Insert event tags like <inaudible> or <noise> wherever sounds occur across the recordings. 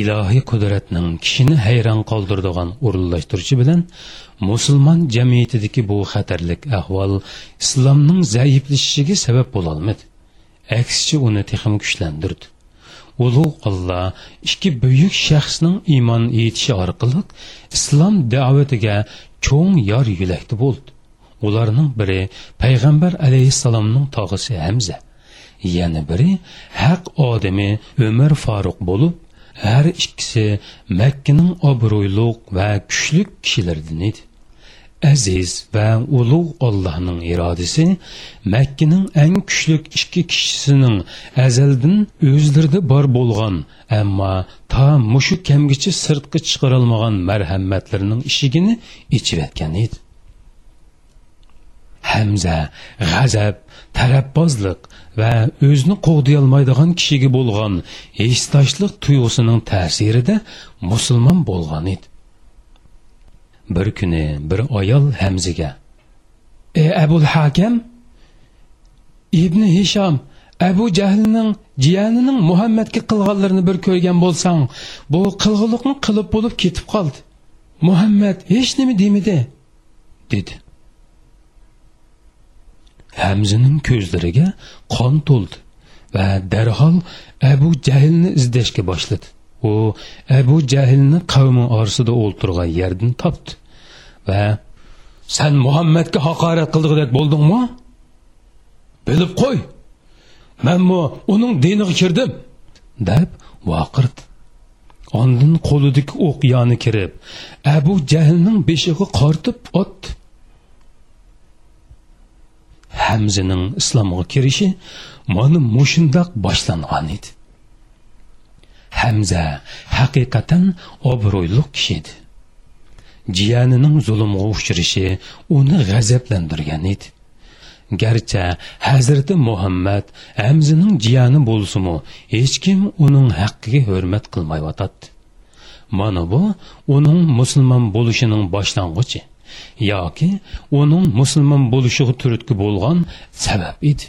ilohiy qudratning kishini hayron qoldiradigan o'rinlashtirishi bilan musulmon jamiyatidagi bu xatarlik ahvol islomning zaiflashishiga sabab bo'lolmadi aksicha uni texim kuchlantirdi ulug' olloh ikki buyuk shaxsning iymon yetishi orqali islom da'vatiga cho'ng yor yo'lakda bo'ldi. Ularning biri payg'ambar alayhissalomning tog'isi hamza. Yana biri haq odami umar foruq bo'lib har ikkisi makkaning obro'yliq va kuchli kishilardan edi. Aziz va ulug' ollohning irodasi makkaning eng kuchli ikki kishisining azaldan o'zlarida bor bo'lgan ammo to mushu kamgacha sirtqa chiqarolmagan marhamatlarning ishigini ichiyotgan edi. Hamza g'azab tarafbozlik va o'zini qo'g'diyolmaydigan kishiga bo'lgan eshtashlik tuyg'usining ta'sirida musulmon bo'lgan edi. Bir kuni bir ayol hamziga ey abul hakam ibn hisham abu jahlning jiyanining muhammadga qilganlarini bir ko'rgan bo'lsang bu qilg'iliqni qilib bo'lib ketib qoldi. Muhammad hech nima demidi dedi. Hamzaning ko'zlariga qon to'ldi va darhol abu jahlni izlashga boshladi. U abu jahlni qavmi orasida o'ltirgan yerdan topdi va san muhammadga haqorat qildig'idek bo'ldingmi? Bilib qo'y manmu uning diniga kirdim deb vaqirdi. Ondin qo'lidagi o'q yoni kirib abu jahlning beshig'i qortib otdi. Hamzining islomga kirishi mana mushundoq boshlangan edi. Hamza haqiqatan obro'yli kishi edi. Jiyanining zulmga uchrashi uni g'azablantirgan edi. Garchi hazrati muhammad hamzining jiyani bo'lsimi hech kim uning haqqiga hurmat qilmayotadi. Mana bu uning musulmon bo'lishining boshlang'ichi yoki uning musulmon bo'lishiga turtki bo'lgan sabab edi.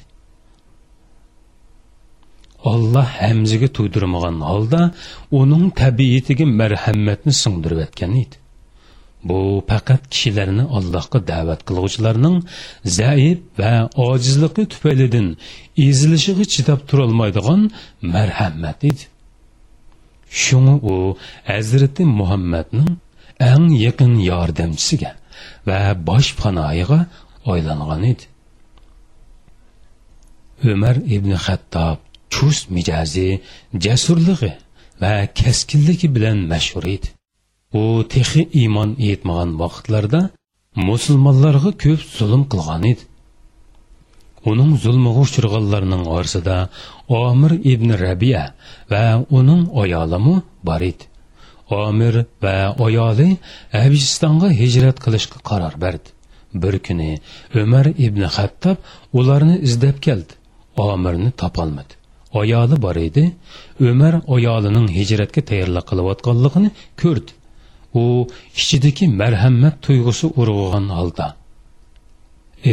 Olloh hamziga to'ydirmagan holda uning tabiatiga marhamatni singdirib o'tgan edi. Bu faqat kishilarni allohga da'vat qilg'uvchilarning zaif va ojizligi tufaylidan ezilishiga chidab turolmaydigan marhamat edi. Shuni u hazrati muhammadning eng yaqin yordamchisiga va bosh panoyiga aylangan edi. Umar ibn xattob chust mijozi jasurligi va kaskinligi bilan mashhur edi. U texi iymon yetmagan vaqtlarda musulmonlarga ko'p zulm qilgan edi. Uning zulmiga uchraganlarning orasida omir ibn rabiya va uning ayolimi bor edi. Omir va ayoli abistonga hijrat qilishga qaror berdi. Bir kuni umar ibn xattob ularni izlab keldi. Omirni topolmadi ayoli bor edi. Umar ayolining hijratga tayyorlik qilayotganligini ko'rdi. U ichidagi marhamat tuyg'usi urg'ugan holda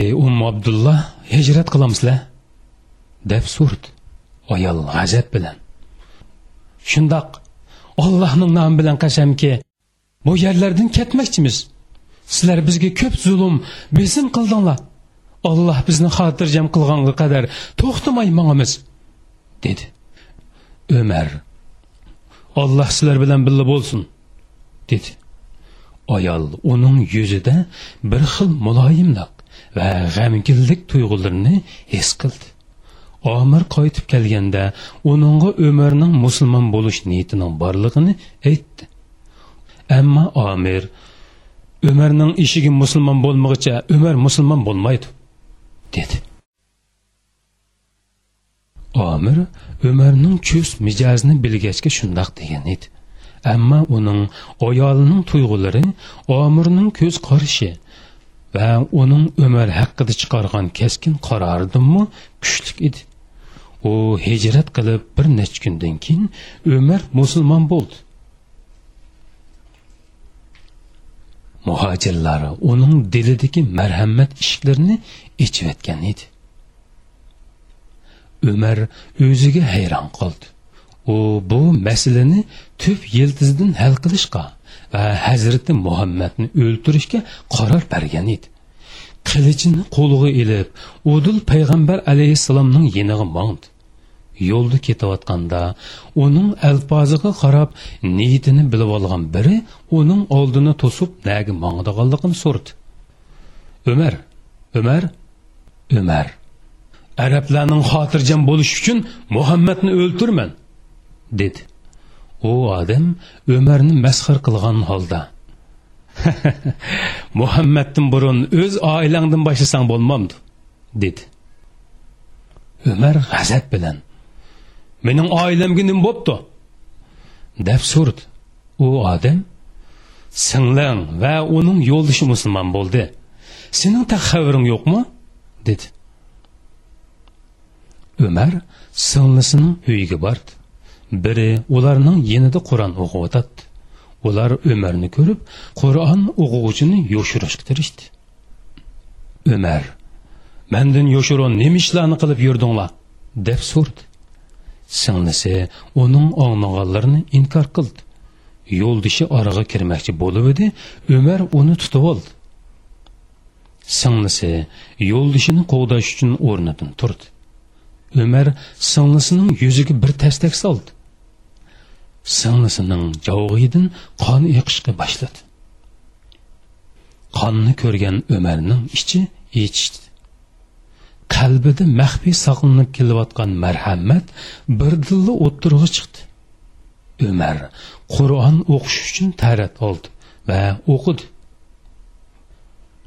ey um abdulloh hijrat qilamizlar? deb so'rdi. Ayol g'azab bilan shundoq allohning nomi bilan qasamki bu yerlardan ketmoqchimiz. Sizlar bizga ko'p zulm besim qildinglar. Olloh bizni xotirjam qilganga qadar to'xtamay mangamiz dedi umar. Olloh sizlar bilan birga bo'lsin dedi. Ayol uning yuzida bir xil muloyimlik va g'amginlik tuyg'ularini his qildi. Omir qaytib kelganda uningga umarning musulmon bo'lish niyatining borlig'ini aytdi. Ammo omir umarning ishigi musulmon bo'lmag'icha umar musulmon bo'lmaydi dedi. Omir umarning chust mijozini bilgachga shundoq degan edi. Ammo uning ayolining tuyg'ulari omirning ko'z qarishi va uning umar haqida chiqargan keskin qaroridanmi kuchli edi. U hijrat qilib bir necha kundan keyin umar musulmon bo'ldi. Muhojirlari uning dilidagi marhamat ishiklarini ichiyotgan edi. Umar o'ziga hayron qoldi. U bu masalani tub yiltizdan hal qilishga va hazrati muhammadni o'ltirishga qaror bergan edi. Qilichini qo'liga ilib udul payg'ambar alayhissalomning yeniga mondi. Yo'lda ketayotganda uning alpoziga qarab niyatini bilib olgan biri uning oldini to'sib nagi mongdiganligini so'rdi umar umar umar arablarning xotirjam bo'lishi uchun muhammadni o'ltirman dedi. U odam umarni masxir qilgan holda <laughs> muhammaddan burun o'z oilangdan boshlasang bo'lmamdi dedi. Umar g'azab bilan mening oilamga nim bo'pti. Deb so'rdi u odam singling va uning yo'ldoshi musulmon bo'ldi. Sening xabaring yo'qmi? dedi. Umar singlisining uyiga bordi. Biri ularning yenida qur'on o'qiyotdi ular umarni ko'rib qur'on o'quvchini yo'shirishga tirishdi. Umar mandan yo'shiron nima ishlarni qilib yurdinglar? deb so'rdi singlisi uning anglaganlarini inkor qildi. Yo'ldishi oraga kirmoqchi bo'lib edi umar uni tutib oldi. Singlisi yo'ldishini qo'g'dash uchun o'rnidan turdi. Umar singlisining yuziga bir tastak soldi. Singlisining javg'idan qon eqishga boshladi. Qonni ko'rgan umarning ichi yechishdi qalbida maxfiy saqlanib kelayotgan marhamat birdilla o'ttirg'i chiqdi. Umar qur'on o'qish uchun tarat oldi va o'qidi.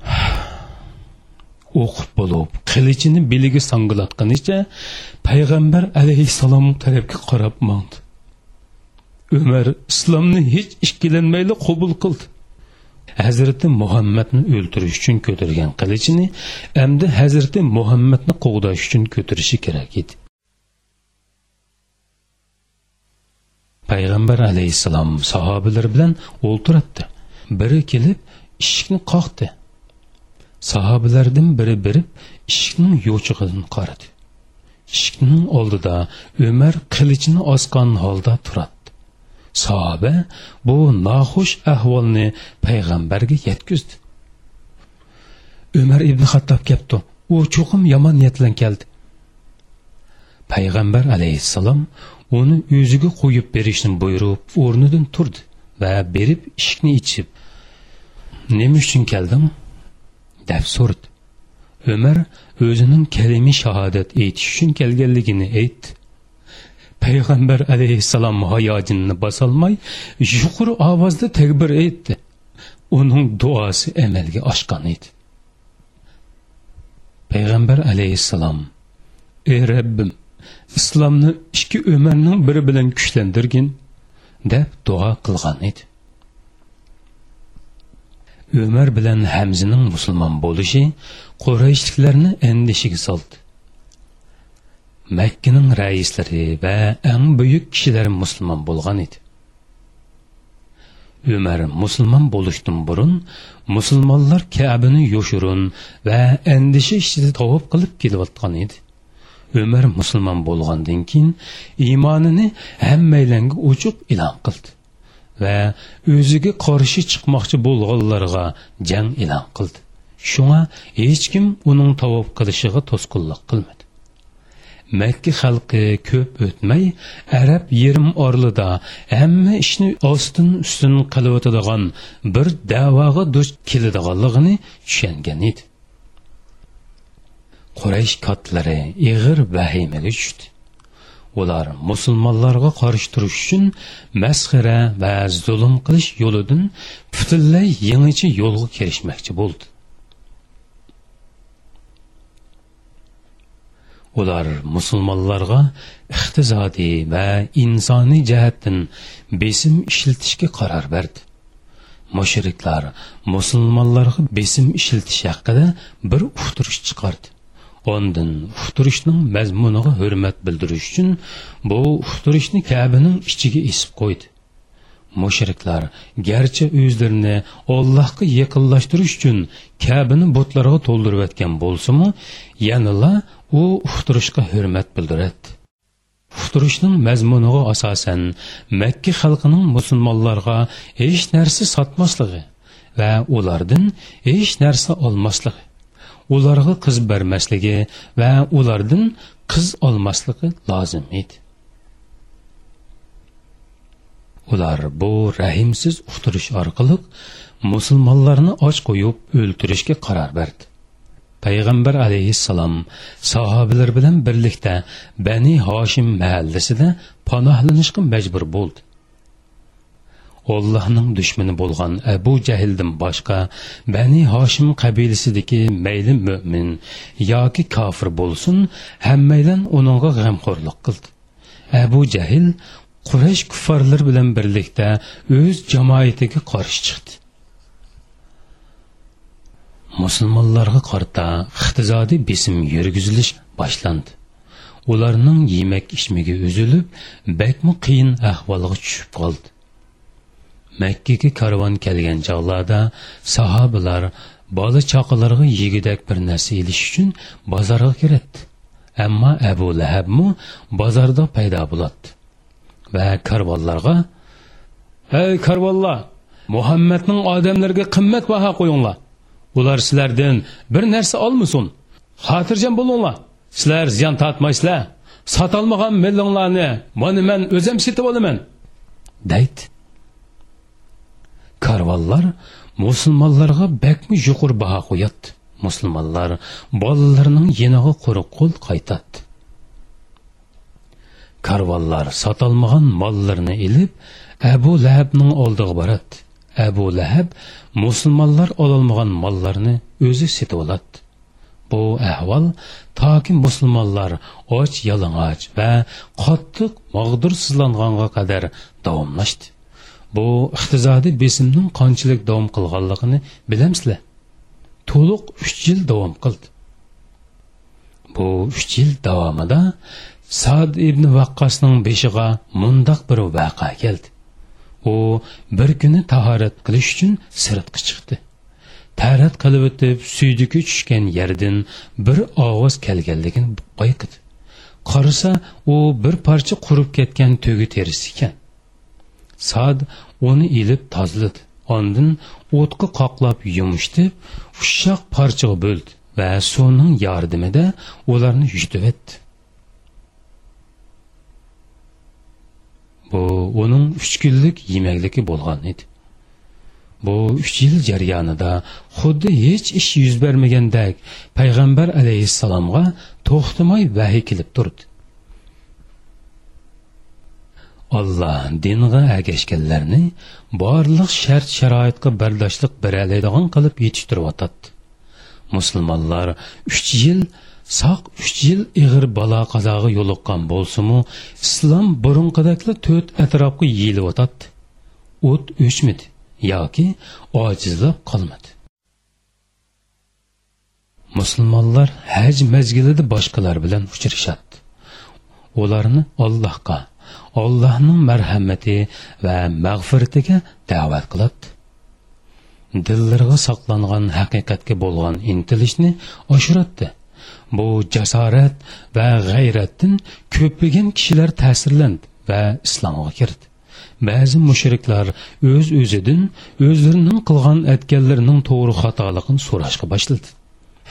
<sighs> O'qib bo'lib qilichini beliga songlatganicha payg'ambar alayhissalom tarafga qarab mondi. Umar islomni hech ikkilanmayli qabul qildi. Hazrati muhammadni o'ltirish uchun ko'targan qilichini endi hazrati muhammadni qug'dash uchun ko'tarishi kerak edi. Payg'ambar alayhissalom sahobalar bilan o'ltiribdi biri kelib eshikni qoqdi. Sahobalardan biri birib eshikning yo'chig'idan qaradi eshikning oldida umar qilichini osgan holda turadi. Sahoba bu noxush ahvolni payg'ambarga yetkazdi. Umar ibn xattob kelibdi. U cho'qim yomon niyat bilan keldi. Payg'ambar alayhissalom uni o'ziga qo'yib berishni buyurib o'rnidan turdi va berib eshikni ichib nima uchun keldim? deb so'radi. Umar o'zining kalimi shahodat aytish uchun kelganligini aytdi. Payg'ambar alayhissalom hayotinini bosolmay yuqori ovozda takbir aytdi. Uning duosi amalga oshgan edi. Payg'ambar alayhissalom ey rabbim islomni ikki umarning biri bilan kuchlantirgin deb duo qilgan edi. Umar bilan hamzining musulmon bo'lishi qurayshliklarni andishiga soldi. Makkaning raislari va eng buyuk kishilar musulmon bo'lgan edi. Umar musulmon bo'lishdan burun musulmonlar kabini yo'shurun va andisha ichida tavob qilib kelayotgan edi. Umar musulmon bo'lgandan keyin iymonini hammaylanga ochiq e'lon qildi va o'ziga qarshi chiqmoqchi bo'lganlarga jang e'lon qildi. Shunga hech kim uning tavob qilishiga to'sqinlik Мәкке халқы көп ko'p Әрәп ерім орлыда orlida hamma остын үстін ustin өтедіған бір davoga дұш keladiganligini түшенген еді. quraysh kotlari ig'ir vahimaga tushdi ular musulmonlarga qarshi turish uchun masxara va zulm qilish yo'lidan butunlay yangicha yo'lga kirishmoqchi bo'ldi ular musulmonlarga iqtisodiy va insoniy jihatdan besim ishlatishga qaror berdi. Mushriklar musulmonlarga besim ishlatish haqida bir uqtirish chiqardi. Ondan uqtirishning mazmuniga hurmat bildirish uchun bu uqtirishni kabining ichiga esib qo'ydi. Mushriklar garchi o'zlarini ollohga yaqinlashtirish uchun kabini butlarga to'ldirayotgan bo'lsimi yanila u uxtirishga hurmat bildiradi. Uxtirishning mazmuniga asosan makka xalqining musulmonlarga hech narsa sotmasligi va ulardan hech narsa olmasligi ularga qiz bermasligi va ulardan qiz olmasligi lozim edi. Ular bu rahimsiz uqtirish orqali musulmonlarni och qo'yib o'ltirishga qaror berdi payg'ambar alayhissalom sahobalar bilan birlikda bani hoshim mahallasida panohlanishga majbur bo'ldi Allohning dushmani bo'lgan Abu Jahldan boshqa Bani Hoshim qabilasidagi mayli mu'min yoki kofir bo'lsin, hammaydan uningga g'amxo'rlik qildi. Abu Jahl Quraysh kuffarlar bilan birlikda o'z jamoatiga qarshi chiqdi. musulmonlarga qarta iqtisodiy besim yurgizilish boshlandi. Ularning yemak ichmagi uzilib bakmi qiyin ahvolga tushib qoldi. Makkaga karvon kelgan chog'larda sahobalar bola chaqalarga yegudak bir narsa ilish uchun bozorga kiradi ammo abu lahabmu bozorda paydo bo'ladi. Va karvonlarga ey karvonlar muhammadning odamlarga qimmat baho qo'yinglar. Ular sizlardan bir narsa olmasin. Xotirjam bo'linglar. Sizlar ziyon tortmaysizlar. Sotolmagan millionlarni mana man o'zim setib olaman. Deydi. Karvonlar musulmonlarga bakmi yuqur baho qo'yadi. Musulmonlar bolalarining yeniga quruq qo'l qaytadi. Karvonlar sotolmagan mollarni ilib abu lahabning oldiga boradi. Abu lahab musulmonlar ololmagan mollarni o'zi setib oladi. Bu ahvol toki musulmonlar оч yalang'och va qattiq mag'dursizlanganga qadar davomlashdi. Bu iqtisodiy besimning qanchalik davom qilganligini bilamsizlar. To'liq 3 yil davom qildi. Bu 3 yil davomida Сад ибн vaqqosning beshiga mundoq bir vaqa keldi. U bir kuni tahorat qilish uchun sirtqa chiqdi. Tarat qilib o'tib suydiki tushgan yerdan bir ovoz kelganligini payqidi qarasa u bir parcha qurib ketgan to'gi terisi ekan. Sad uni ilib tozladi ondin o'tqa qoqlab yumishtirib ushoq parchaga bo'ldi va suvning yordamida ularni yutib etdi bu uning uch kunlik yemakligi bo'lgan edi. Bu uch yil jarayonida xuddi hech ish yuz bermagandek payg'ambar alayhissalomga to'xtamay vahiy kelib turdi. Olloh dinga agashganlarni borliq shart sharoitga bardoshliq beralaydigan qilib yetishtiryotadi musulmonlar uch yil saq 3 yil ig'ir balo qazoga yo'liqqan bo'lsimu islom burunqidakli to'rt atrofga yeyilyotadi o't o'chmadi yoki ojizlab qolmadi musulmonlar haj mazgilida boshqalar bilan uchrashadi. Ularni allohga allohning marhamati va mag'firatiga da'vat qiladi. Dillariga saqlangan haqiqatga bo'lgan intilishni oshiradi bu jasorat va g'ayratdan ko'plagan kishilar ta'sirlandi va islomga kirdi. Ba'zi mushriklar o'z öz o'zidan o'zlarining qilgan aytganlarining to'g'ri xatoligini so'rashga boshladi.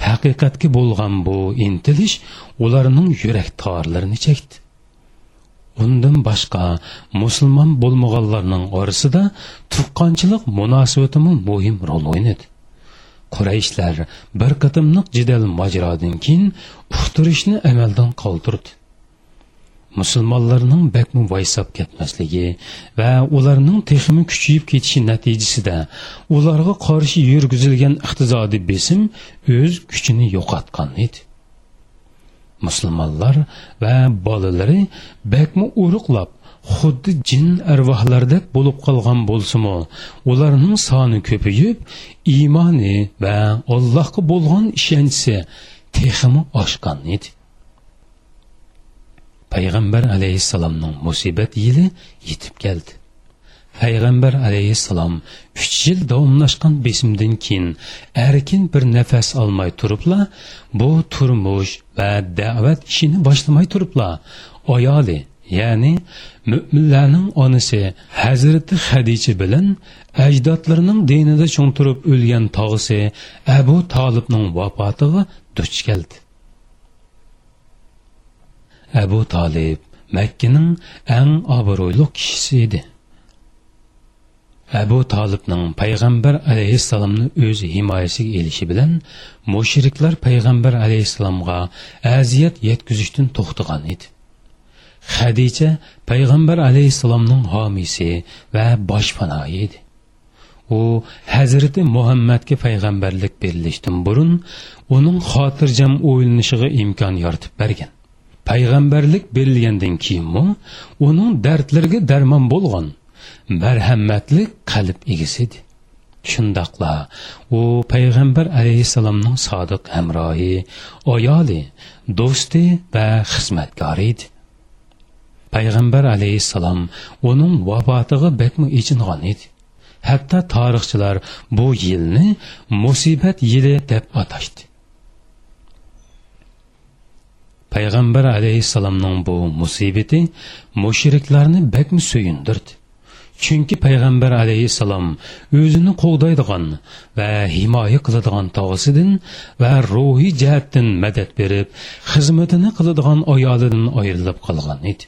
Haqiqatga bo'lgan bu intilish ularning yurak torlarini chekdi. Undan boshqa musulmon bo'lmaganlarning orasida tuqqanchilik munosabatimi muhim rol o'ynadi. Qurayishlar bir qatimliq jidal mojirodan keyin uqtirishni amaldan qoldirdi. Musulmonlarning bakmi vaysab ketmasligi va ularning texmi kuchayib ketishi natijasida ularga qarshi yurgizilgan iqtisodiy besim o'z kuchini yo'qotgan edi. Musulmonlar va bolalari bakmi uruqlab xuddi jin arvohlardek bo'lib qolgan bo'lsimi ularning soni ko'payib iymoni va allohga bo'lgan ishonchi texmi oshgan edi. Payg'ambar alayhissalomning musibat yili yetib keldi. Payg'ambar alayhissalom uch yil davomlashgan besimdan keyin erkin bir nafas olmay turibla bu turmush va da'vat ishini boshlamay turibla ayoli ya'ni mo'minlarning onasi hazrati hadicha bilan ajdodlarining dinida cho'ntirib o'lgan tog'isi abu tolibning vafotiga duch keldi. Abu tolib makkaning eng obro'li kishisi edi. Abu tolibning payg'ambar alayhissalomni o'z himoyasiga elishi bilan mushriklar payg'ambar alayhissalomga aziyat yetkazishdan to'xtagan edi. Hadicha payg'ambar alayhissalomning homiysi va boshpanoyi edi. U hazrati muhammadga payg'ambarlik berilishdan burun uning xotirjam o'ylanishiga imkon yoritib bergan. Payg'ambarlik berilgandan keyinmi uning dardlariga darmon bo'lgan marhamatlik qalb egisi edi. Shundoqla u payg'ambar alayhissalomning sodiq hamrohi ayoli do'sti va xizmatkori edi. Payg'ambar alayhissalom uning vafotiga bakmi ichingan edi hatto tarixchilar bu yilni musibat yili deb atashdi payg'ambar alayhissalomning bu musibati mushriklarni bakmi suyundirdi chunki payg'ambar alayhissalom o'zini qo'g'daydigan va himoya qiladigan tog'isidan va ruhiy jihatdan madad berib xizmatini qiladigan ayolidan ayrilib qolgan edi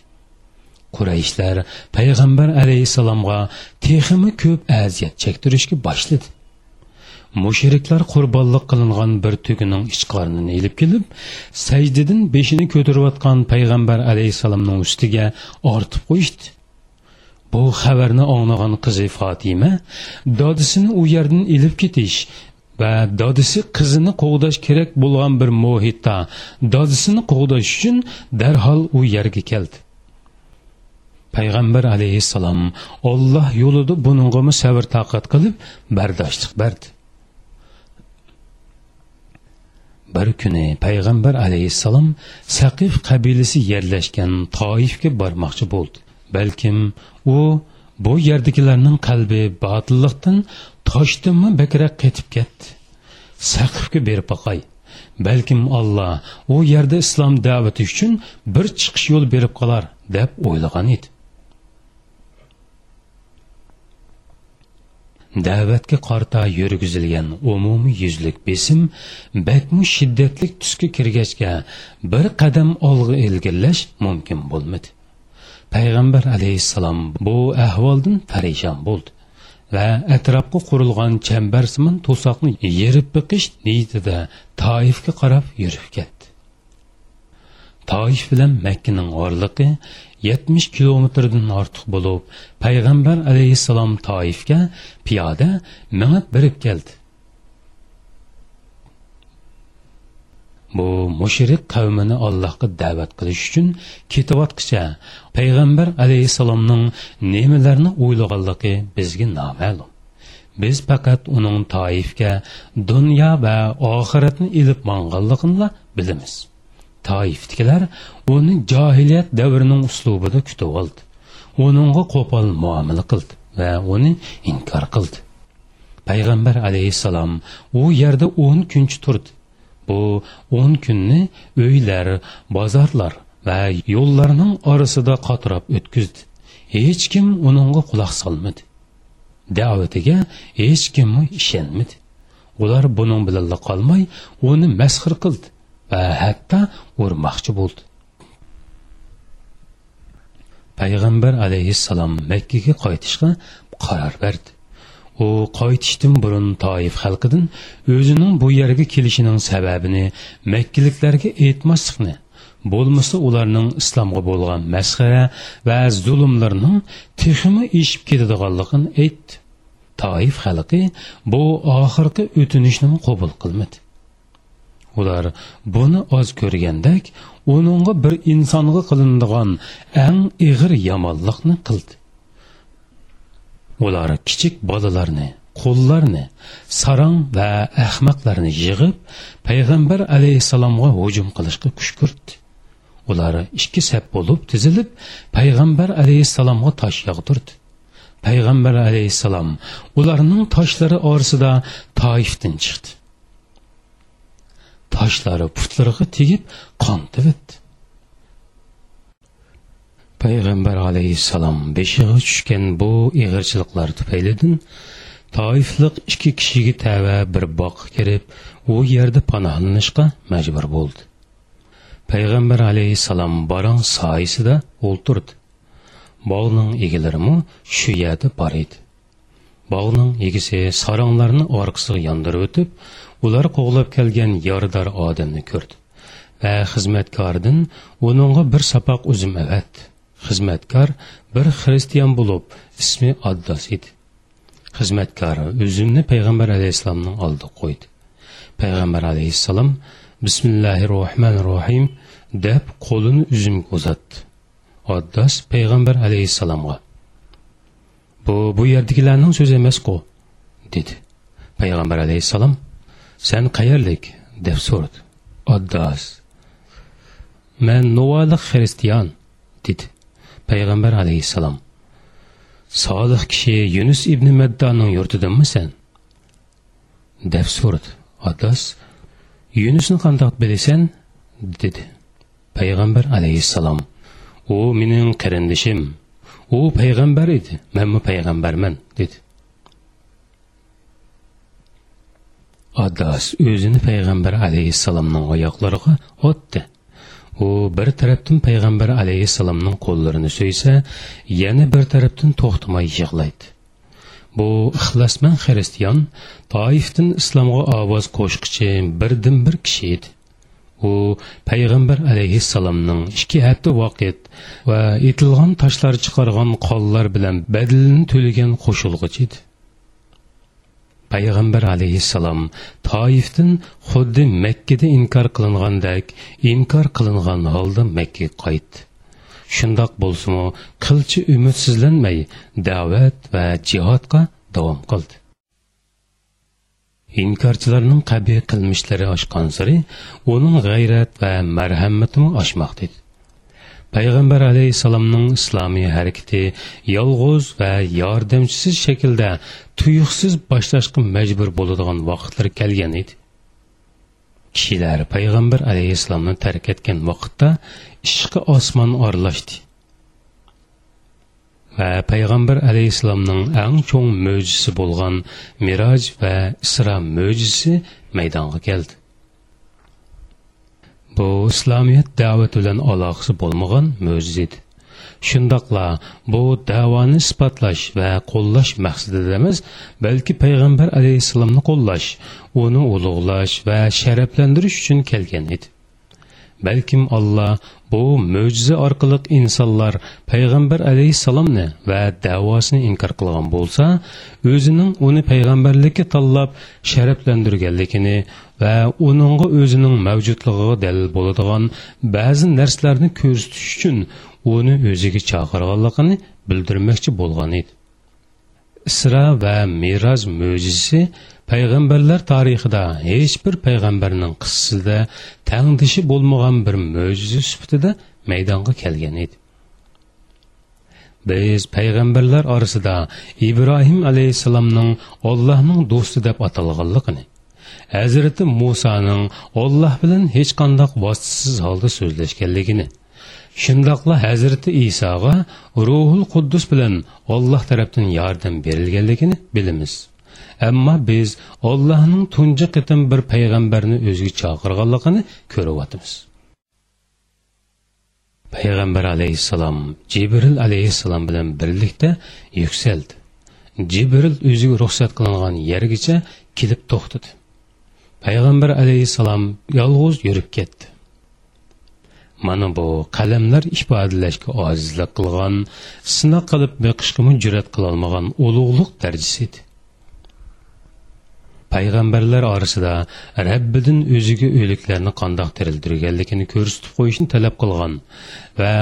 qurayishlar payg'ambar alayhissalomga teximi ko'p aziyat chektirishga boshladi. Mushriklar qurbonlik qilingan bir tugining ichqornini ilib kelib sajdadan beshini ko'tarayotgan payg'ambar alayhissalomning ustiga ortib qo'yishdi. Bu xabarni anglagan qizi fotima dodisini u yerdan ilib ketish va dodisi qizini qo'g'dash kerak bo'lgan bir muhitda dodisini qo'g'dash uchun darhol u yerga keldi. Payg'ambar alayhissalom olloh yo'lida buningami sabr toqat qilib bardoshlik berdi. Bir kuni payg'ambar alayhissalom saqif qabilasi yerlashgan toifga bormoqchi bo'ldi. Balkim u bu yerdagilarning qalbi botilliqdan toshdinmi bakrak ketib ketdi. Saqifga berib boqay. Balkim olloh u yerda islom da'vati uchun bir chiqish yo'l berib qolar deb o'ylagan edi. Da'vatga qarta yurgizilgan umumiy yuzlik besim bakmu shiddatli tusga kirgachga bir qadam olg'a ilgirlash mumkin bo'lmadi. Payg'ambar alayhissalom bu ahvoldan parishon bo'ldi va atrofga qurilgan chambarsimon to'soqni yerib biqish niyatida toifga qarab yurib ketdi. Toif bilan makkaning orliqi yetmish kilometrdan ortiq bo'lib payg'ambar əleyhissalam toifga piyoda minib birib keldi. Bu mushrik qavmini allohga da'vat qilish uchun ketayotqicha payg'ambar alayhissalomning nimalarni o'ylaganligi bizga noma'lum. Biz faqat uning toifga dunyo va oxiratni ilib manganligini bilamiz. Toifdikilar uni johiliyat davrining uslubida kutib oldi. Uningga qo'pol muomala qildi va uni inkor qildi. Payg'ambar alayhissalom u yerda o'n kuncha turdi. Bu o'n kunni uylar bozorlar va yo'llarning orasida qotirab o'tkazdi. Hech kim uningga quloq solmadi. Da'vatiga hech kim ishonmadi. Ular buning bilan qolmay uni masxir qildi va hatto urmoqchi bo'ldi. Payg'ambar alayhissalom makkaga qaytishga qaror berdi. U qaytishdan burun toif xalqidan o'zining bu yerga kelishining sababini makkaliklarga aytmaslikni bo'lmasa ularning islomga bo'lgan masxara va zulmlarning texmi eshib ketadiganligini aytdi. Toif xalqi bu oxirgi o'tinishni qabul qilmadi. Ular buni oz ko'rgandek uningga bir insonga qilinadigan eng ig'ir yomonlikni qildi. Ular kichik bolalarni qo'llarni sarang va ahmoqlarni yig'ib payg'ambar alayhissalomga hujum qilishga kuch ko'rdi ular ikki sap bo'lib tizilib payg'ambar alayhissalomga tosh yog'dirdi. Payg'ambar alayhissalom ularning toshlari orasida toifdan chiqdi. Toshlari putlariga tegib qon tivitdi payg'ambar alayhissalom beshig'i tushgan bu ig'irchiliklar tufaylidan toifliq ikki kishiga tava bir boqqa kirib u yerda panohlanishga majbur bo'ldi. Payg'ambar alayhissalom barang soyisida o'ltirdi. Bog'ning egalarimi shu yerda bor edi. Bog'ning egisi saronglarni orqasiga yondirib o'tib ular qo'g'lab kelgan yoridor odamni ko'rdi va xizmatkordan uningga bir sapoq uzum avat xizmatkor bir xristian bo'lib ismi addos edi. Xizmatkor uzumni payg'ambar alayhissalomning oldiga qo'ydi. Payg'ambar alayhissalom bismillahi rohmanir rohim deb qo'lini uzumga uzatdi. Addos payg'ambar alayhissalomga bu bu yerdagilarning so'zi emasku dedi. Payg'ambar alayhissalom sen qayerlik? deb so'radi. Oddas. Man novalik xristian dedi payg'ambar alayhissalom. Solih kishi yunus ibn maddoning yurtidanmisan deb so'radi oddas. Yunusni qandoq bilasan? dedi payg'ambar alayhissalom. U mening qarindishim. U payg'ambar edi manmi payg'ambarman dedi. Adas o'zini payg'ambar alayhissalomning oyoqlariga otdi. U bir tarafdan payg'ambar alayhissalomning qo'llarini so'ysa yana bir tarafdan to'xtamay yig'laydi. Bu ixlosman xristian toifdan islomga ovoz qo'shqichi birdan bir kishi edi. U payg'ambar alayhissalomning ikki hafta vaqt va etilgan toshlar chiqargan qonlar bilan badilini to'lagan qo'shilg'ich edi. Payg'ambar alayhissalom toifdan xuddi makkada inkor qilingandek inkor qilingan holda makka qaytdi shundoq bo'lsinu qilchi umidsizlanmay da'vat va jihodga davom qildi. Inkorchilarning qabiy qilmishlari oshgan sari uning g'ayrat va marhamatimi oshmoqda edi. Payg'ambar alayhissalomning islomiy harakati yolg'iz va yordamchisiz shaklda tuyuqsiz boshlashga majbur bo'ladigan vaqtlar kelgan edi. Kishilar payg'ambar alayhissalomni tark etgan vaqtda ishqi osmon orlashdi va payg'ambar alayhissalomning eng cho'ng mo'jizasi bo'lgan miroj va isro mo'jizasi maydonga keldi. Bu islomiyat da'vat bilan aloqasi bo'lmagan mo'jiza edi shundoqla bu davoni isbotlash va qo'llash maqsadida emas balki payg'ambar alayhissalomni qo'llash uni ulug'lash va sharaflantirish uchun kelgan edi. Balkim alloh bu mo'jiza orqali insonlar payg'ambar alayhissalomni va davosini inkor qilgan bo'lsa o'zining uni payg'ambarlikka tanlab sharaflantirganligini va uningga o'zining mavjudligiga dalil bo'ladigan ba'zi narsalarni ko'rsatish uchun uni o'ziga chaqirganligini bildirmoqchi bo'lgan edi. Isro va meroz mo'jizasi payg'ambarlar tarixida hech bir payg'ambarning qissasida tangdishi bo'lmagan bir mo'jiza sifatida maydonga kelgan edi. Biz payg'ambarlar orasida ibrohim alayhissalomning ollohning do'sti deb atalganligini hazrati musoning olloh bilan hech qandoq vositasiz holda so'zlashganligini shundoqla hazrati isoga ruhul quddus bilan olloh tarafdan yordam berilganligini bilamiz. Ammo biz ollohning tunji qitim bir payg'ambarni o'ziga chaqirganligini ko'ryapmiz payg'ambar alayhissalom jibril alayhissalom bilan birlikda yuksaldi jibril o'ziga ruxsat qilingan yergacha kelib to'xtadi payg'ambar alayhissalom yolg'iz yurib ketdi mana bu qalamlar ifodalashga ojizlik qilgan sinoq qilib beqishga jur'at qilolmagan ulug'liq darajasi edi payg'ambarlar orasida rabbidan o'ziga o'liklarni qandoq tiriltirganligini ko'rsatib qo'yishni talab qilgan va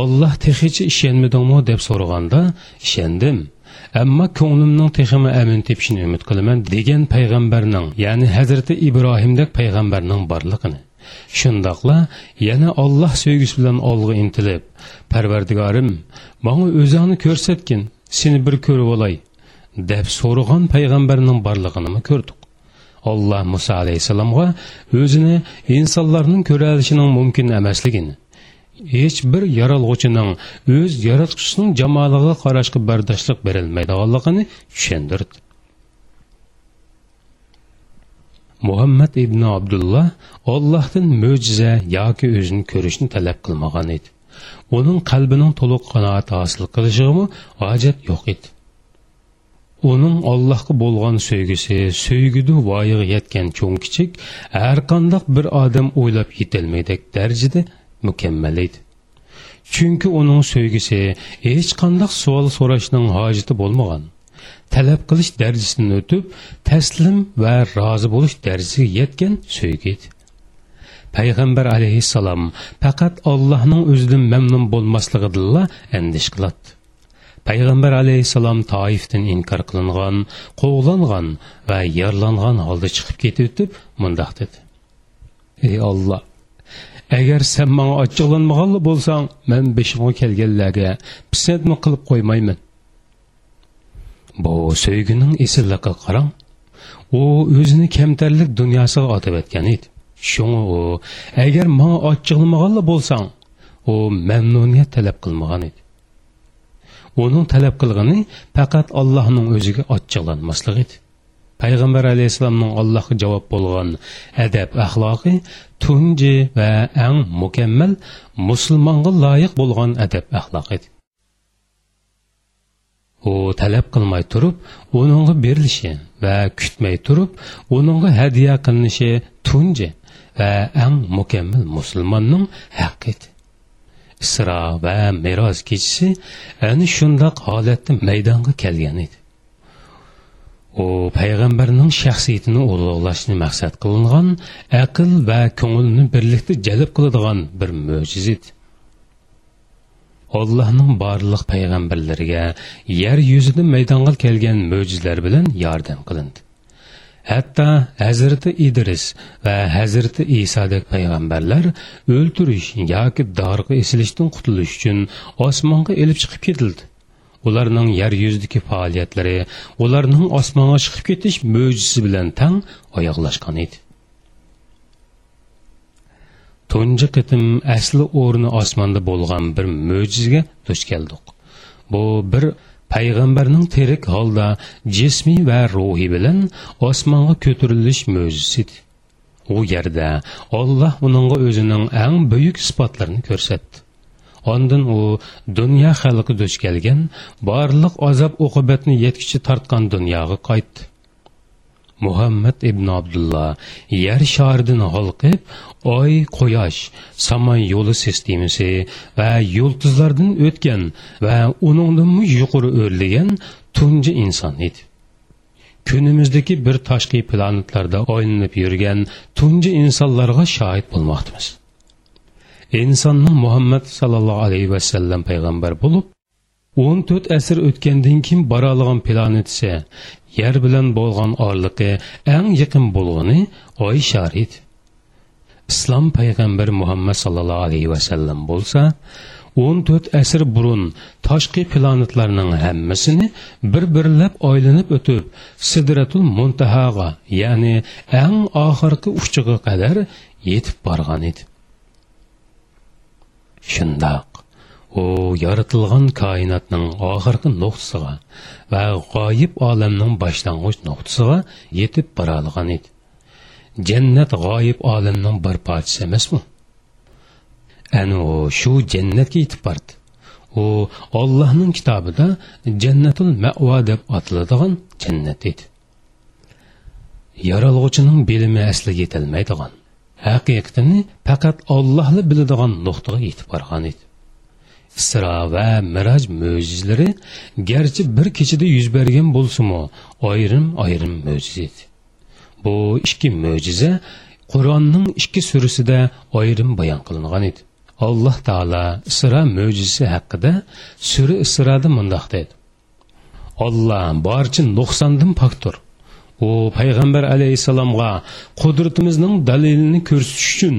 olloh tehicha ishonmadingmi deb so'raganda ishondim. Ammo ko'nglimning teximi amin tepishini umid qilaman degan payg'ambarning ya'ni hazrati ibrohimdek payg'ambarning borlig'ini. Shundoqla yana olloh sevgisi bilan olg'a intilib parvardigorim manga o'zingni ko'rsatgin seni bir ko'rib olay. Deb so'ragan payg'ambarning borlig'ini ko'rdik. Alloh muso alayhissalomga o'zini insonlarning ko'ralishining mumkin emasligini hech bir yaralg'uchining o'z yaratquchisining jamoliga qarashga bardoshlik berilmaydiganligini tushundirdi muhammad ibn abdulloh ollohdan mo'jiza yoki o'zini ko'rishni talab qilmagan edi. Uning qalbining to'liq qanoat hosil qilishigami hojat yo'q edi. Uning allohga bo'lgan sevgisi sevgidi voyaga yetgan cho'ng kichik har qandoq bir odam o'ylab yetolmaydak darajada mukammal edi chunki uning sevgisi hech qandoq savol so'rashning hojati bo'lmagan talab qilish darajasini o'tib taslim va rozi bo'lish darajasiga yetgan sevgi edi payg'ambar alayhissalom faqat allohning o'zidan mamnun bo'lmasligidilla andish qiladi payg'ambar alayhissalom toifdan inkor qilingan quvlangan va yorlangan holda chiqib ketib mundoq dedi. Ey olloh agar sen manga ochiqlanmaganli bo'lsang man beshimga kelganlarga pisandmi qilib qo'ymayman. Bu sevgining esilliqi qarang. U o'zini kamtarlik dunyosiga otib o'tgan edi. Shunga u agar manga ochiqlamaganli bo'lsang u mamnuniyat talab qilmagan edi. Uning talab qilgani faqat allohning o'ziga ochiqlanmaslik edi. Payg'ambar alayhissalomning allohga javob bo'lgan adab axloqi tunji va eng mukammal musulmonga loyiq bo'lgan adab axloq edi. U talab qilmay turib uningga berilishi va kutmay turib uningga hadya qilinishi tunji va eng mukammal musulmonning haqqi edi. Isro va meros kechasi ana shundoq holatda maydonga kelgan edi. U payg'ambarning shaxsiyatini ulug'lashni maqsad qilingan aql va ko'ngilni birlikda jalb qiladigan bir mo'jiz edi. Allohning barliq payg'ambarlariga yer yuzida maydonga kelgan mo'jizlar bilan yordam qilindi. Hatta hazrati idris va hazrati isodek payg'ambarlar o'ltirish yoki dorga esilishdan qutulish uchun osmonga elib chiqib ketildi. Ularning yer yuzidagi faoliyatlari ularning osmonga chiqib ketish mo'jizasi bilan tang oyoqlashgan edi. Tunji qitim asli o'rni osmonda bo'lgan bir mo'jizaga duch keldik. Bu bir payg'ambarning tirik holda jismiy va ruhiy bilan osmonga ko'tarilish mo'jizasi u yerda olloh uningga o'zining eng buyuk sifatlarini ko'rsatdi. Ondan u dunyo xalqi duch kelgan borliq azob uqubatni yetkichi tortgan dunyoga qaytdi. Muhammad ibn abdulloh yer sharidan holqib oy quyosh samon yo'li sistemasi va yulduzlardan o'tgan va uningdan yuqori o'rlagan tunji inson edi kunimizdagi bir tashqi planetlarda oylanib yurgan tunji insonlarga shohid bo'lmoqdamiz insonning muhammad sallallohu alayhi vasallam payg'ambar bo'lib o'n to'rt asr o'tgandan keyin boradigan planetisi yer bilan bo'lgan orliqi eng yaqin bo'lgani oy sharid islom payg'ambari muhammad sallallohu alayhi vasallam bo'lsa o'n to'rt asr burun tashqi planetlarning hammasini bir birlab oylanib o'tib sidratul muntahoga ya'ni eng oxirgi uchiga qadar yetib borgan edi. Shundoq u yaratilgan koinotning oxirgi nuqtasiga va g'oyib olamning boshlang'ich nuqtasiga yetib boradigan edi. Jannat g'oyib olamning bir parchasi emasmi? Ani u shu jannatga yetib bordi. U ollohning kitobida jannatul mavo deb ataladigan jannat edi. Yaralg'uchining bilimi asliga yetolmaydigan haqiqatini faqat ollohli biladigan nuqtaga yetib borgan edi. Isro va miraj mo'jizlari garchi bir kechada yuz bergan bo'lsimi ayrim ayrim mo'jiz. Edi bu ikki mo'jiza qur'onning ikki surasida ayrim bayon qilingan edi. Alloh taolo isro mo'jizasi haqida sura isroda mundoq dedi. Olloh barcha nuqsondan pokdir. U payg'ambar alayhissalomga qudratimizning dalilini ko'rsatish uchun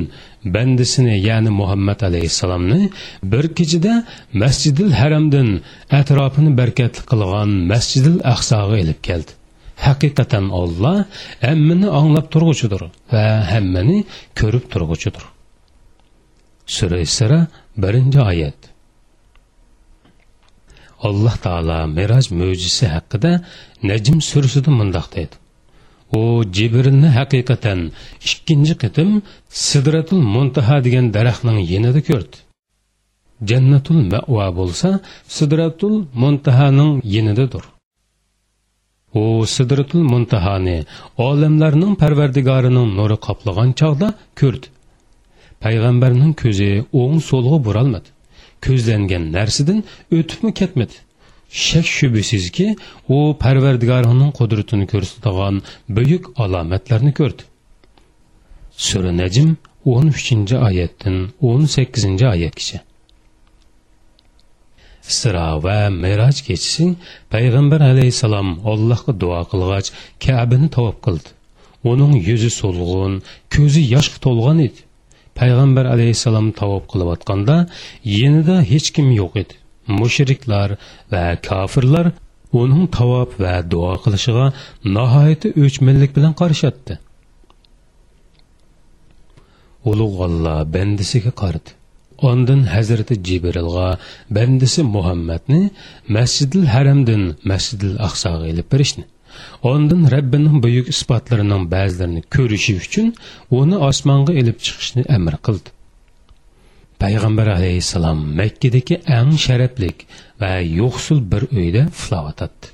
bandisini ya'ni muhammad alayhissalomni bir kechada masjidil haramdan atrofini barkatli qilgan masjidil aqsoga ilib keldi. Haqiqatan olloh hammani anglab turg'uchidir va hammani ko'rib turg'uchidir. Sura isra birinchi oyat. Alloh taolo meroj mo'jizasi haqida najm surasida mundoq deydi. U jibrilni haqiqatan ikkinchi qitim sidratul muntaha degan daraxtning yenida ko'rdi. Jannatul ma'va bo'lsa sidratul muntahaning yenidadir. U sidratul muntahani olamlarning parvardigorining nuri qoplagan chog'da ko'rdi. Payg'ambarning ko'zi o'ng so'lg'a buralmadi. Ko'zlangan narsadan o'tibmi ketmadi. Shak shubisizki u parvardigorining qudratini ko'rsatadigan buyuk alomatlarni ko'rdi. Sura najm 13 oyatdan 18 oyatgacha. Isro va meroj kechisi payg'ambar alayhissalom allohga duo qilg'ach kabini tavob qildi. Uning yuzi so'lg'un ko'zi yoshga to'lgan edi. Payg'ambar alayhissalom tavob qilayotganda yenida hech kim yo'q edi. Mushriklar va kofirlar uning tavob va duo qilishiga nihoyatda o'chmanlik bilan qarashatdi ulug' olloh bandisiga qaradi Ondan hazrati jibrilga bendisi muhammadni masjidil Haram'dan Mescid-i Aqsaga berishni. Ondan rabbining buyuk isbotlarining ba'zilarini ko'rishi uchun uni osmonga ilib chiqishni amr qildi. Payg'ambar alayhissalom Makkadagi eng sharaflik va yo'qsul bir uyda uxlayotdi.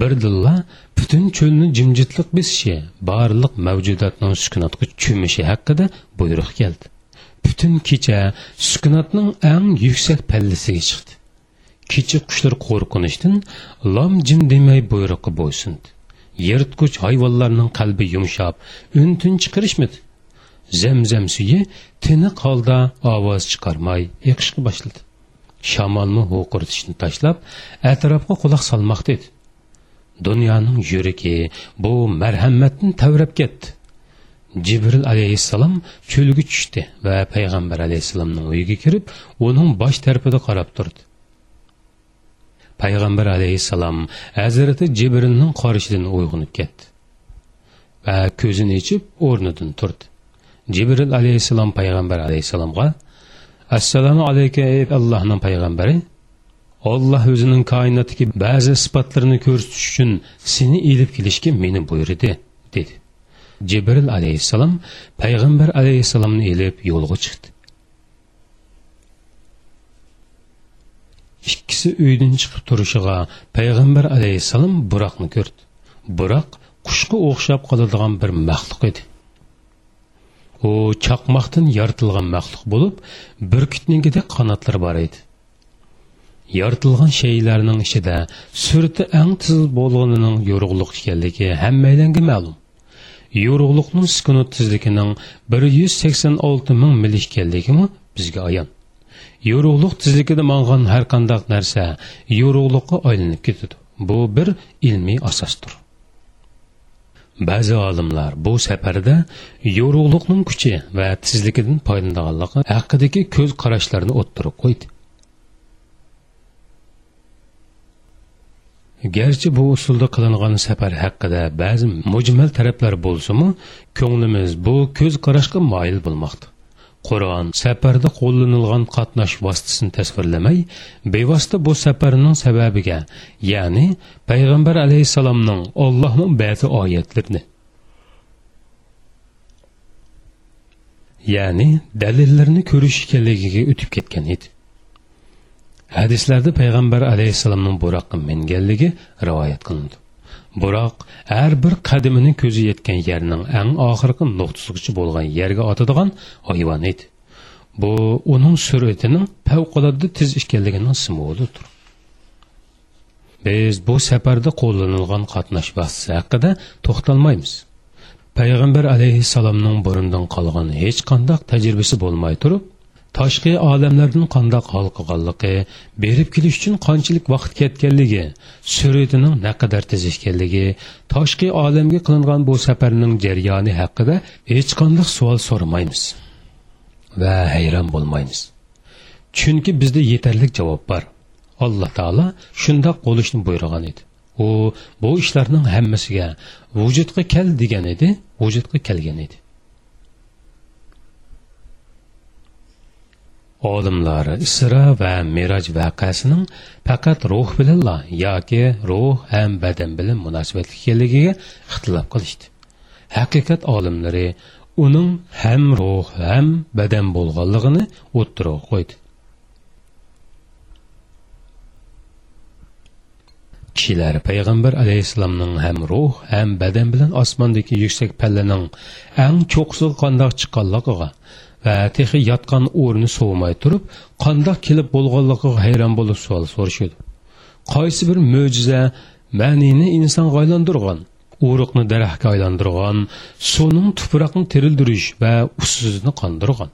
Birdilla butun cho'lni jimjitlik besishi, barliq mavjudotning sukunatga cho'mishi haqida buyruq keldi. butun kecha sukunatning eng yuksak pallasiga chiqdi kecha qushlar qo'rqinishdan lom jim demay buyruqqa bo'ysundi yirtqich hayvonlarning qalbi yumshab untin chiqarishmadi zamzam suyi tiniq holda ovoz chiqarmay yiqishga boshladi. Shamolni ho'qirtishni tashlab atrofga quloq solmoqda edi dunyoning yuragi bu marhamatni tavrab ketdi. Jibril alayhissalom cho'lga tushdi va payg'ambar alayhissalomning uyiga kirib uning bosh tarafida qarab turdi. Payg'ambar alayhissalom hazrati jibrilning qarishidan uyg'onib ketdi va ko'zini ichib o'rnidan turdi. Jibril alayhissalom payg'ambar alayhissalomga assalomu alayka ey allohning payg'ambari. Olloh o'zining koinotdagi ba'zi sifatlarini ko'rsatish uchun seni ilib kelishga meni buyurdi dedi. Jibril alayhissalom payg'ambar alayhissalomni elib yo'lga chiqdi. Ikkisi uydan chiqib turishiga payg'ambar alayhissalom buroqni ko'rdi. Buroq qushga o'xshab qoladigan bir maxluq edi. U chaqmoqdan yoritilgan maxluq bo'lib burkutningidek qanotlari bor edi. Yoritilgan shaylarning ichida surati ang tizil bo'lganining yorug'liq ekanligi hammaylanga ma'lum. Yorug'liqning sukunat tezligining bir yuz sakson olti ming mil ekanligimi bizga ayon. Yorug'liq tizligida mang'an har qandaq narsa yorug'liqqa aylanib ketadi. Bu bir ilmiy asosdir. Ba'zi olimlar bu safarda yorug'likning kuchi va tezligidan foydalanganligi haqidagi ko'z qarashlarini o'ttirib qo'ydi. Garchi bu usulda qilingan safar haqida ba'zi mujmal taraflar bo'lsimi ko'nglimiz bu ko'z qarashga moyil bo'lmoqda. Qur'on safarda qo'llanilgan qatnash vositasini tasvirlamay bevosita bu safarning sababiga ya'ni payg'ambar alayhisalomning Allohning ba'zi oyatlarini ya'ni dalillarni ko'rish ekanligiga o'tib ketgan edi. Hadislarda payg'ambar alayhisalomning buroqqa minganligi rivoyat qilindi. Buroq har bir qadimini ko'zi yetgan yerning eng oxirgi nuqtasigacha bo'lgan yerga otadigan hayvon edi. Bu uning sur'atining favqulodda tez ekanligining simbolidir biz bu safarda qo'llanilgan qatnash vositasi haqida to'xtalmaymiz. Payg'ambar alayhissalomning burundan qolgan hech qanday tajribasi bo'lmay turib tashqi olamlardan qandoq hol qilganligi berib kelish uchun qanchalik vaqt ketganligi suratining naqadar tez ekanligi tashqi olamga qilingan bu safarning jarayoni haqida hech qanday savol so'ramaymiz va hayron bo'lmaymiz. Chunki bizda yetarli javob bor. Alloh taolo shundoq bo'lishni buyurgan edi. U bu ishlarning hammasiga vujudga kel degan edi vujudga kelgan edi. Olimlar isro va meroj voqeasining faqat ruh bilanla yoki ruh ham badan bilan munosabatli ekanligiga ixtilof qilishdi. Haqiqat olimlari uning ham ruh ham badan bo'lganligini o'ttirib qo'ydi. Kishilar payg'ambar alayhissalomning ham ruh ham badan bilan osmondagi yuksak pallaning eng cho'qsi qandoq chiqqanligiga va texi yotgan o'rni sovmay turib qandoq kelib bo'lganligiga hayron bo'lib savol so'rashadi qaysi bir mo'jiza ma'nini insonga aylantirgan uruqni daraxtga aylantirgan suvning tuproqni terildirish va usizni qondirgan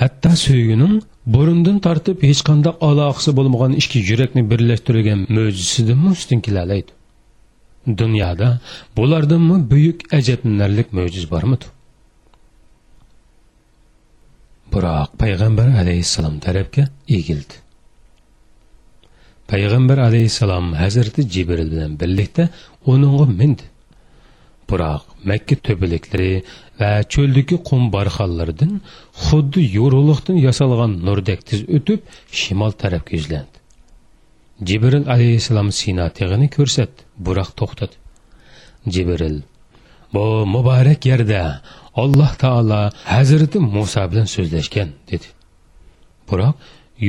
hatto suygining burundan tortib hech qanday aloqasi bo'lmagan ikki yurakni birlashtirgan mo'jizasidan ustun kelalaydi dunyoda bulardanmi buyuk ajablanarlik mo'jiz bormidi biroq payg'ambar alayhissalom tarafga egildi. Payg'ambar alayhissalom hazrati jibril bilan birlikda uningga mindi. Biroq makka to'baliklari va cho'ldagi qum barxanlaridan xuddi yorug'liqdan yasalgan nurdek tiz o'tib shimol tarafga yuzlandi jibril alayhissalom sino teg'ini ko'rsatdi biroq to'xtadi. Jibril bu muborak yerda alloh taolo hazrati muso bilan so'zlashgan dedi. Biroq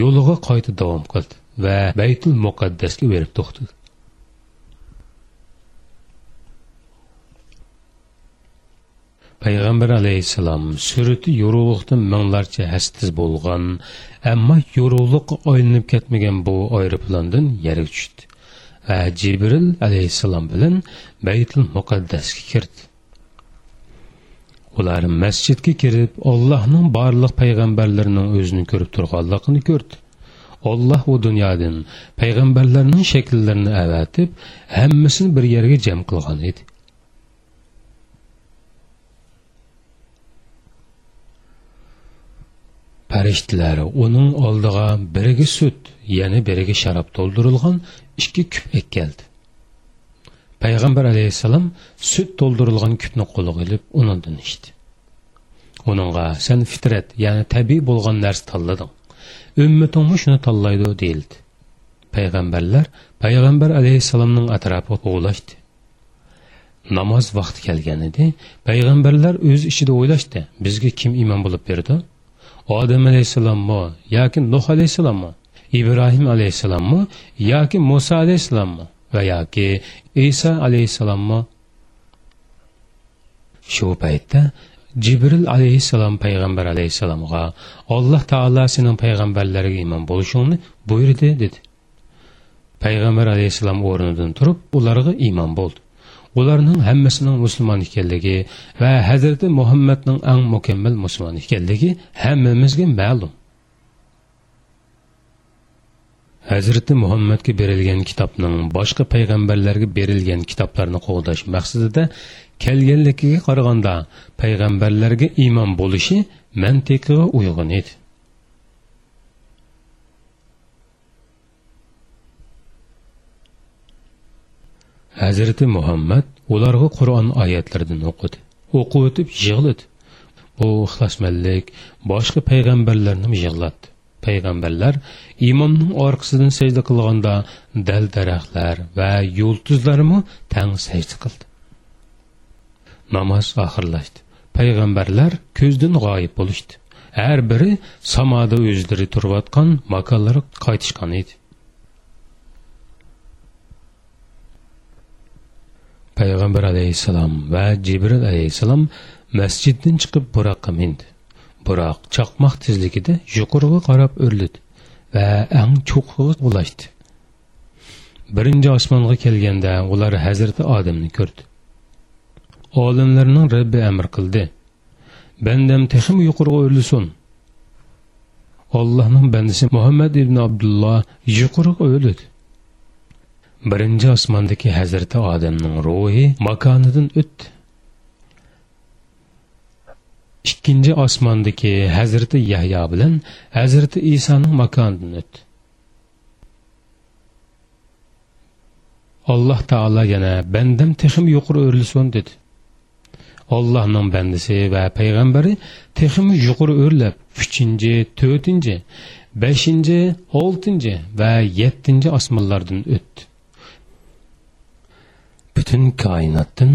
yo'liga qayta davom qildi va baytul muqaddasga berib to'xtadi. Payg'ambar alayhissalom surati yorug'liqdan minglarcha hastiz bo'lgan ammo yorug'liqqa aylanib ketmagan bu aeroplandan yerga tushdi va jibril alayhissalom bilan baytul muqaddasga kirdi. Ular masjidga kirib allohning barliq payg'ambarlarining o'zini ko'rib turganligini ko'rdi. Olloh u dunyodan payg'ambarlarning shakllarini avatib hammasini bir yerga jam qilgan edi. Farishtalari uning oldiga biriga sut yana biriga sharob to'ldirilgan ikki kupak keldi. Payg'ambar alayhissalom sut to'ldirilgan kupni qo'liga ilib unidan ichdi. Uningga sen fitrat ya'ni tabiiy bo'lgan narsa tanlading. Ummatingmi shuni tanlaydi? deyildi. Payg'ambarlar payg'ambar alayhissalomning atrofi quvlashdi namoz vaqti kelgan edi payg'ambarlar o'z ichida o'ylashdi bizga kim imom bo'lib berdi? Odam alayhissalommi yoki nuh alayhissalommi? Ibrohim alayhissalommi yoki muso alayhissalommi? Va yoki iso alayhissalommi shu paytda jibril alayhissalom payg'ambar alayhissalomga alloh taolo sening payg'ambarlarga iymon bo'lishingni buyurdi dedi. Payg'ambar alayhissalom o'rnidan turib ularga iymon bo'ldi. Ularning hammasining musulmon ekanligi va hazrati muhammadning ang mukammal musulmon ekanligi hammamizga ma'lum. Hazrati muhammadga berilgan kitobning boshqa payg'ambarlarga berilgan kitoblarni qo'g'dash maqsadida kelganligiga qaraganda payg'ambarlarga iymon bo'lishi mantiqiga uyg'un edi. Hazrati muhammad ularga qur'on oyatlaridan o'qidi o'qib o'tib yig'ladi. Bu ixlosmandlik boshqa payg'ambarlarni yig'latdi. Payg'ambarlar imomning orqasidan sajda qilganda dal daraxtlar va yulduzlarmi tang sajda qildi. Namoz oxirlashdi. Payg'ambarlar ko'zdan g'oyib bo'lishdi. Har biri samoda o'zlari turayotgan makonlarga qaytishgan edi. Payg'ambar alayhissalom va jibril alayhissalom masjiddan chiqib buroqqa mindi. Biroq chaqmoq tezligida yuqoriga qarab o'rlidi va ang cho'qqiga ulashdi. Birinchi osmonga kelganda ular hazrati odamni ko'rdi. Olimlarning rabbi amr qildi. Bandam texim yuqoriga o'rlisin allohning bandasi muhammad ibn abdulloh yuqoriga o'lidi birinchi osmondagi hazrati odamning ruhi makonidan o'tdi. İkkinchi osmondagi hazrati yahyo bilan hazrati isoning makonidan o'tdi alloh taolo yana bandam texim yuqori o'rlisin dedi. Allohning bandisi va payg'ambari texmi yuqori o'rlab uchinchi to'rtinchi beshinchi oltinchi va yettinchi osmonlardan o'tdi butun koinotdan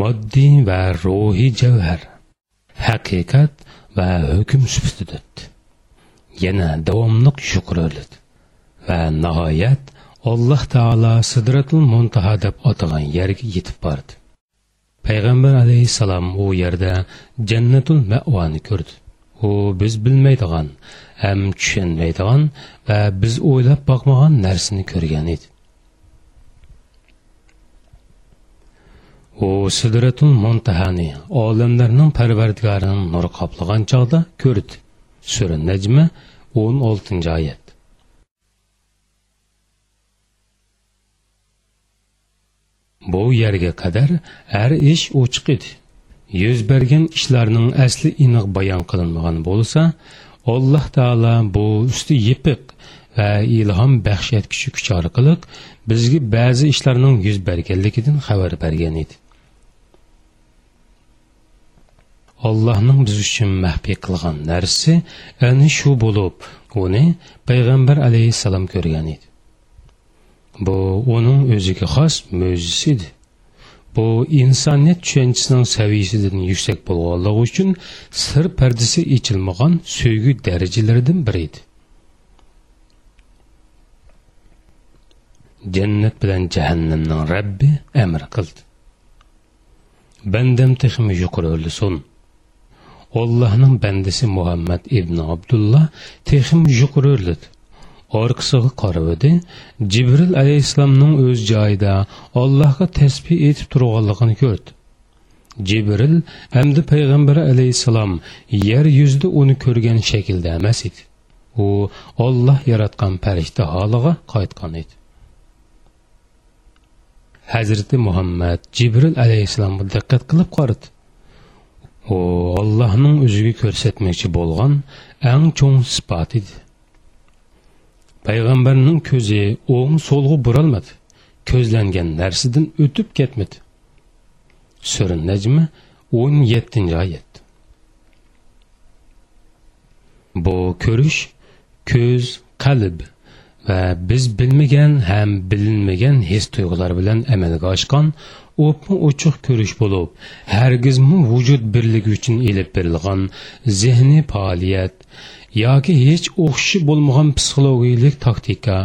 moddiy va ruhiy javhar haqiqat va hukm sifatida yana davomliq shukur va nihoyat alloh taolo sidratul muntaha deb atagan yerga yetib bordi. Payg'ambar alayhissalom u yerda jannatul mavoni ko'rdi. U biz bilmaydigan ham tushunmaydigan va biz o'ylab boqmagan narsani ko'rgan edi. U sidratul muntahani olamlarning parvardigorining nur qoplagan chog'da ko'rdi. Sura najma o'n oltinchi oyat. Bu yerga qadar har ish ochiq edi. Yuz bergan ishlarning asli aniq bayon qilinmagan bo'lsa alloh taolo bu usti yepiq va ilhom baxsh etguchi kuch orqali bizga ba'zi ishlarning yuz berganligidan xabar bergan edi. Allah'ın biz üçün məhbi qılğan nərsi ana şu bo'lib onu Peyğəmbər əleyhissalam ko'rgan idi. bu onun o'ziga xas mo'jizasidir bu insoniyat tushunchasining saviyasidan yuksak bo'lganligi uchun sir pardasi ichilmagan so'ygi darajalaridan biri edi. Jannat bilan jahannamning rabbi amr qildi. Bandam texmi yuqori Allah'ın allohning Muhammed İbni Abdullah abdulloh texim yuqori o'rlidi orqasiga qaradi jibril alayhissalomning o'z joyida allohga tasbih etib turganligini ko'rdi. Jibril hamda payg'ambar alayhissalom yer yuzida uni ko'rgan shaklda emas edi. U olloh yaratgan farishta holiga qaytgan edi. Hazrati muhammad jibril alayhissalomga diqqat qilib qaradi. U allohning o'ziga ko'rsatmoqchi bo'lgan eng cho'ng sifat edi payg'ambarning ko'zi o'ng so'lg'i buralmadi ko'zlangan narsadan o'tib ketmadi sura najmi o'n yettinchi oyat bu ko'rish ko'z qalb va biz bilmagan ham bilinmagan his tuyg'ular bilan amalga oshgan o'pma ochiq ko'rish bo'lib hargizmi vujud birligi uchun ilib berilgan zehniy faoliyat yoki hech o'xshi bo'lmagan psixologiyalik taktika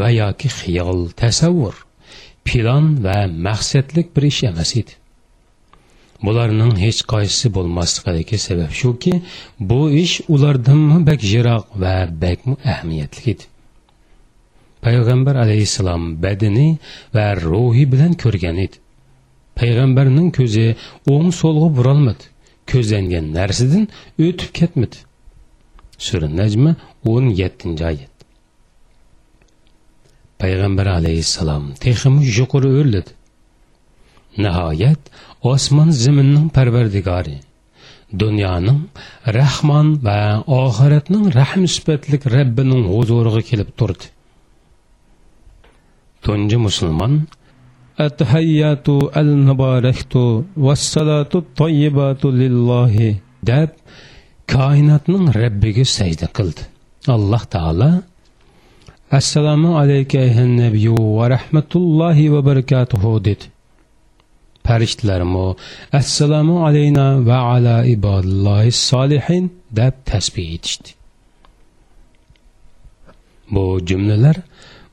va yoki xiyol tasavvur plan va maqsadlik bir ish emas edi. Bularning hech qaysisi bo'lmasligidagi sabab shuki bu ish ulardanmi bak yiroq va bakmu ahamiyatli edi. Payg'ambar alayhissalom badani va ruhi bilan ko'rgan edi payg'ambarning ko'zi o'ng so'lg'a burolmadi ko'zlangan narsadan o'tib ketmadi. Sura najmi o'n yettinchi oyat. Payg'ambar alayhissalom texmi yuqori o'rladi. Nihoyat osmon zaminning parvardigori dunyoning rahmon va oxiratning rahm sifatlik rabbining huzuriga kelib turdi. Tunji musulmon Ətəhiyyətu əl-mübarəktu və səlatu tayyibatu lillahi deyib kainatın Rəbbigə səcdə qıldı. Allah Taala Assalamu alayka eyhan nabiyyu və rahmetullahi və bərəkatuhu dedi. Pəriştlərmə Assalamu aleyna və ala ibadillahi salihin deyib təsbih etdi. Bu cümlələr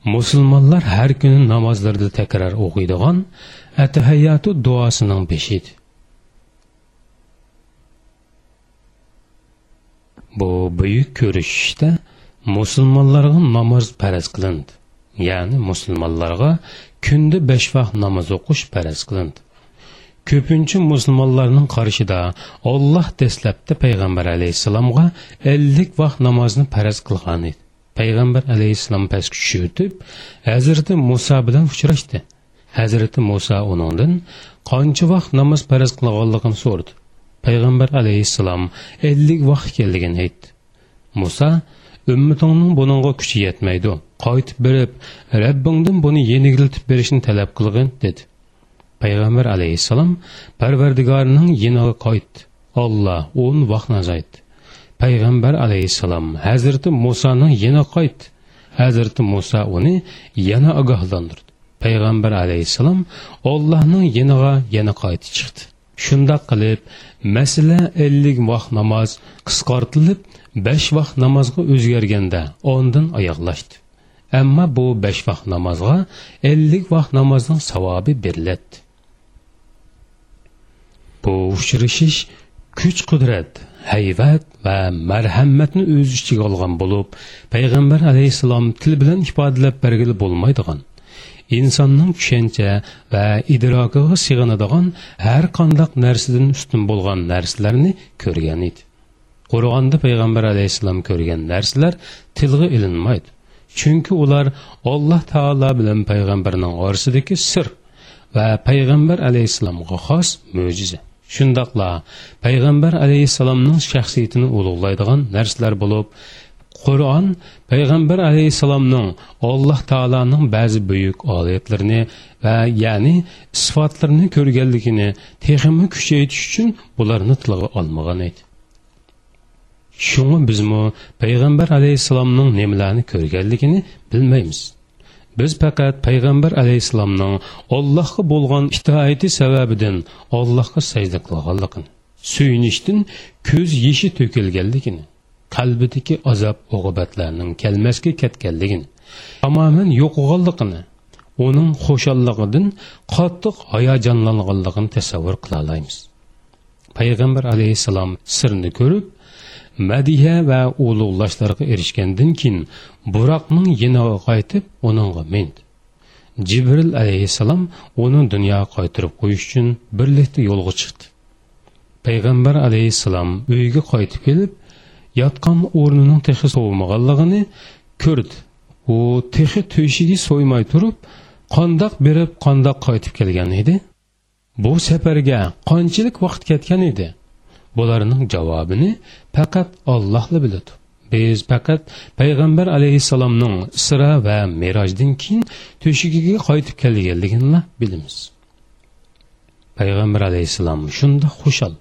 musulmonlar har kuni namozlarda takror o'qiydigan atahayyatu duosining beshidir bu buyuk ko'rishishda musulmonlarga namoz faraz qilindi ya'ni musulmonlarga kunda besh vaqt namoz o'qish faraz qilindi ko'pincha musulmonlarning qarshida olloh dastlabda payg'ambar alayhissalomga ellik vaqt namozni faraz qilgan edi payg'ambar alayhissalom pastga tushib o'tib hazrati muso bilan uchrashdi. Hazrati muso uningdan qancha vaqt namoz faraz qilganligini so'radi. Payg'ambar alayhissalom ellik vaqt ekanligini aytdi. Muso ummatingning buningga kuchi yetmaydi. Qaytib berib rabbingdan buni yenigiltib berishni talab qilgin dedi. Payg'ambar alayhissalom parvardigorining yiniga qaytdi. Olloh o'n vaqtni azaytdi payg'ambar alayhissalom hazrati musoni yana qaytdi. Hazrati muso uni yana ogohlantirdi. Payg'ambar alayhissalom ollohning yiniga yana qaytib chiqdi. Shundoq qilib masala ellik vaqt namoz qisqartilib besh vaqt namozga o'zgarganda ondan oyoqlashdi. Ammo bu besh vaqt namozga ellik vaqt namozning savobi beriladi. Bu uchrashish kuch qudrat hayvat va marhamatni o'z ichiga olgan bo'lib payg'ambar alayhissalom til bilan ifodalab bergili bo'lmaydigan insonning tushuncha va idrokiga sig'inadigan har qandoq narsadan ustun bo'lgan narsalarni ko'rgan edi. Qur'onda payg'ambar alayhissalom ko'rgan narsalar tilga ilinmaydi chunki ular alloh taolo bilan payg'ambarning orasidagi sir va payg'ambar alayhissalomga xos mo'jiza. Shundoqla payg'ambar alayhissalomning shaxsiyatini ulug'laydigan narsalar bo'lib qur'on payg'ambar alayhissalomning alloh taoloning ba'zi buyuk oyatlarini va ya'ni sifatlarini ko'rganligini texmi kuchaytirish uchun bularni tilga olmagan edi. Shunga bizmi payg'ambar alayhissalomning nimalarni ko'rganligini bilmaymiz. Biz faqat payg'ambar alayhissalomning allohga bo'lgan itoati sababidan allohga sajda qilganligini suyunishdan ko'z yeshi to'kilganligini qalbidagi azob oqibatlarning kelmasga ketganligini tamoman yo'qolganligini uning xo'shalligidan qattiq hayajonlanganligini tasavvur qila olamiz. Payg'ambar alayhissalom sirni ko'rib madiha va ulug'lashlarga erishgandan keyin buroqning yiniga qaytib uningga mindi. Jibril alayhissalom uni dunyoga qaytirib qo'yish uchun birlikda yo'lga chiqdi. Payg'ambar alayhissalom uyiga qaytib kelib yotgan o'rnining texi sovimaganligini ko'rdi. U texi to'shiga so'ymay turib qandoq berib qandoq qaytib kelgan edi? Bu safarga qanchalik vaqt ketgan edi? Bularning javobini faqat ollohla biladi. Biz faqat payg'ambar alayhissalomning isro va merojdan keyin to'shigiga qaytib kelganligini bilamiz. Payg'ambar alayhissalom shunda xushal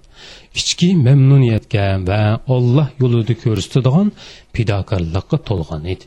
ichki mamnuniyatga va olloh yo'lida ko'rsatadigan fidokorlikqa to'lgan edi.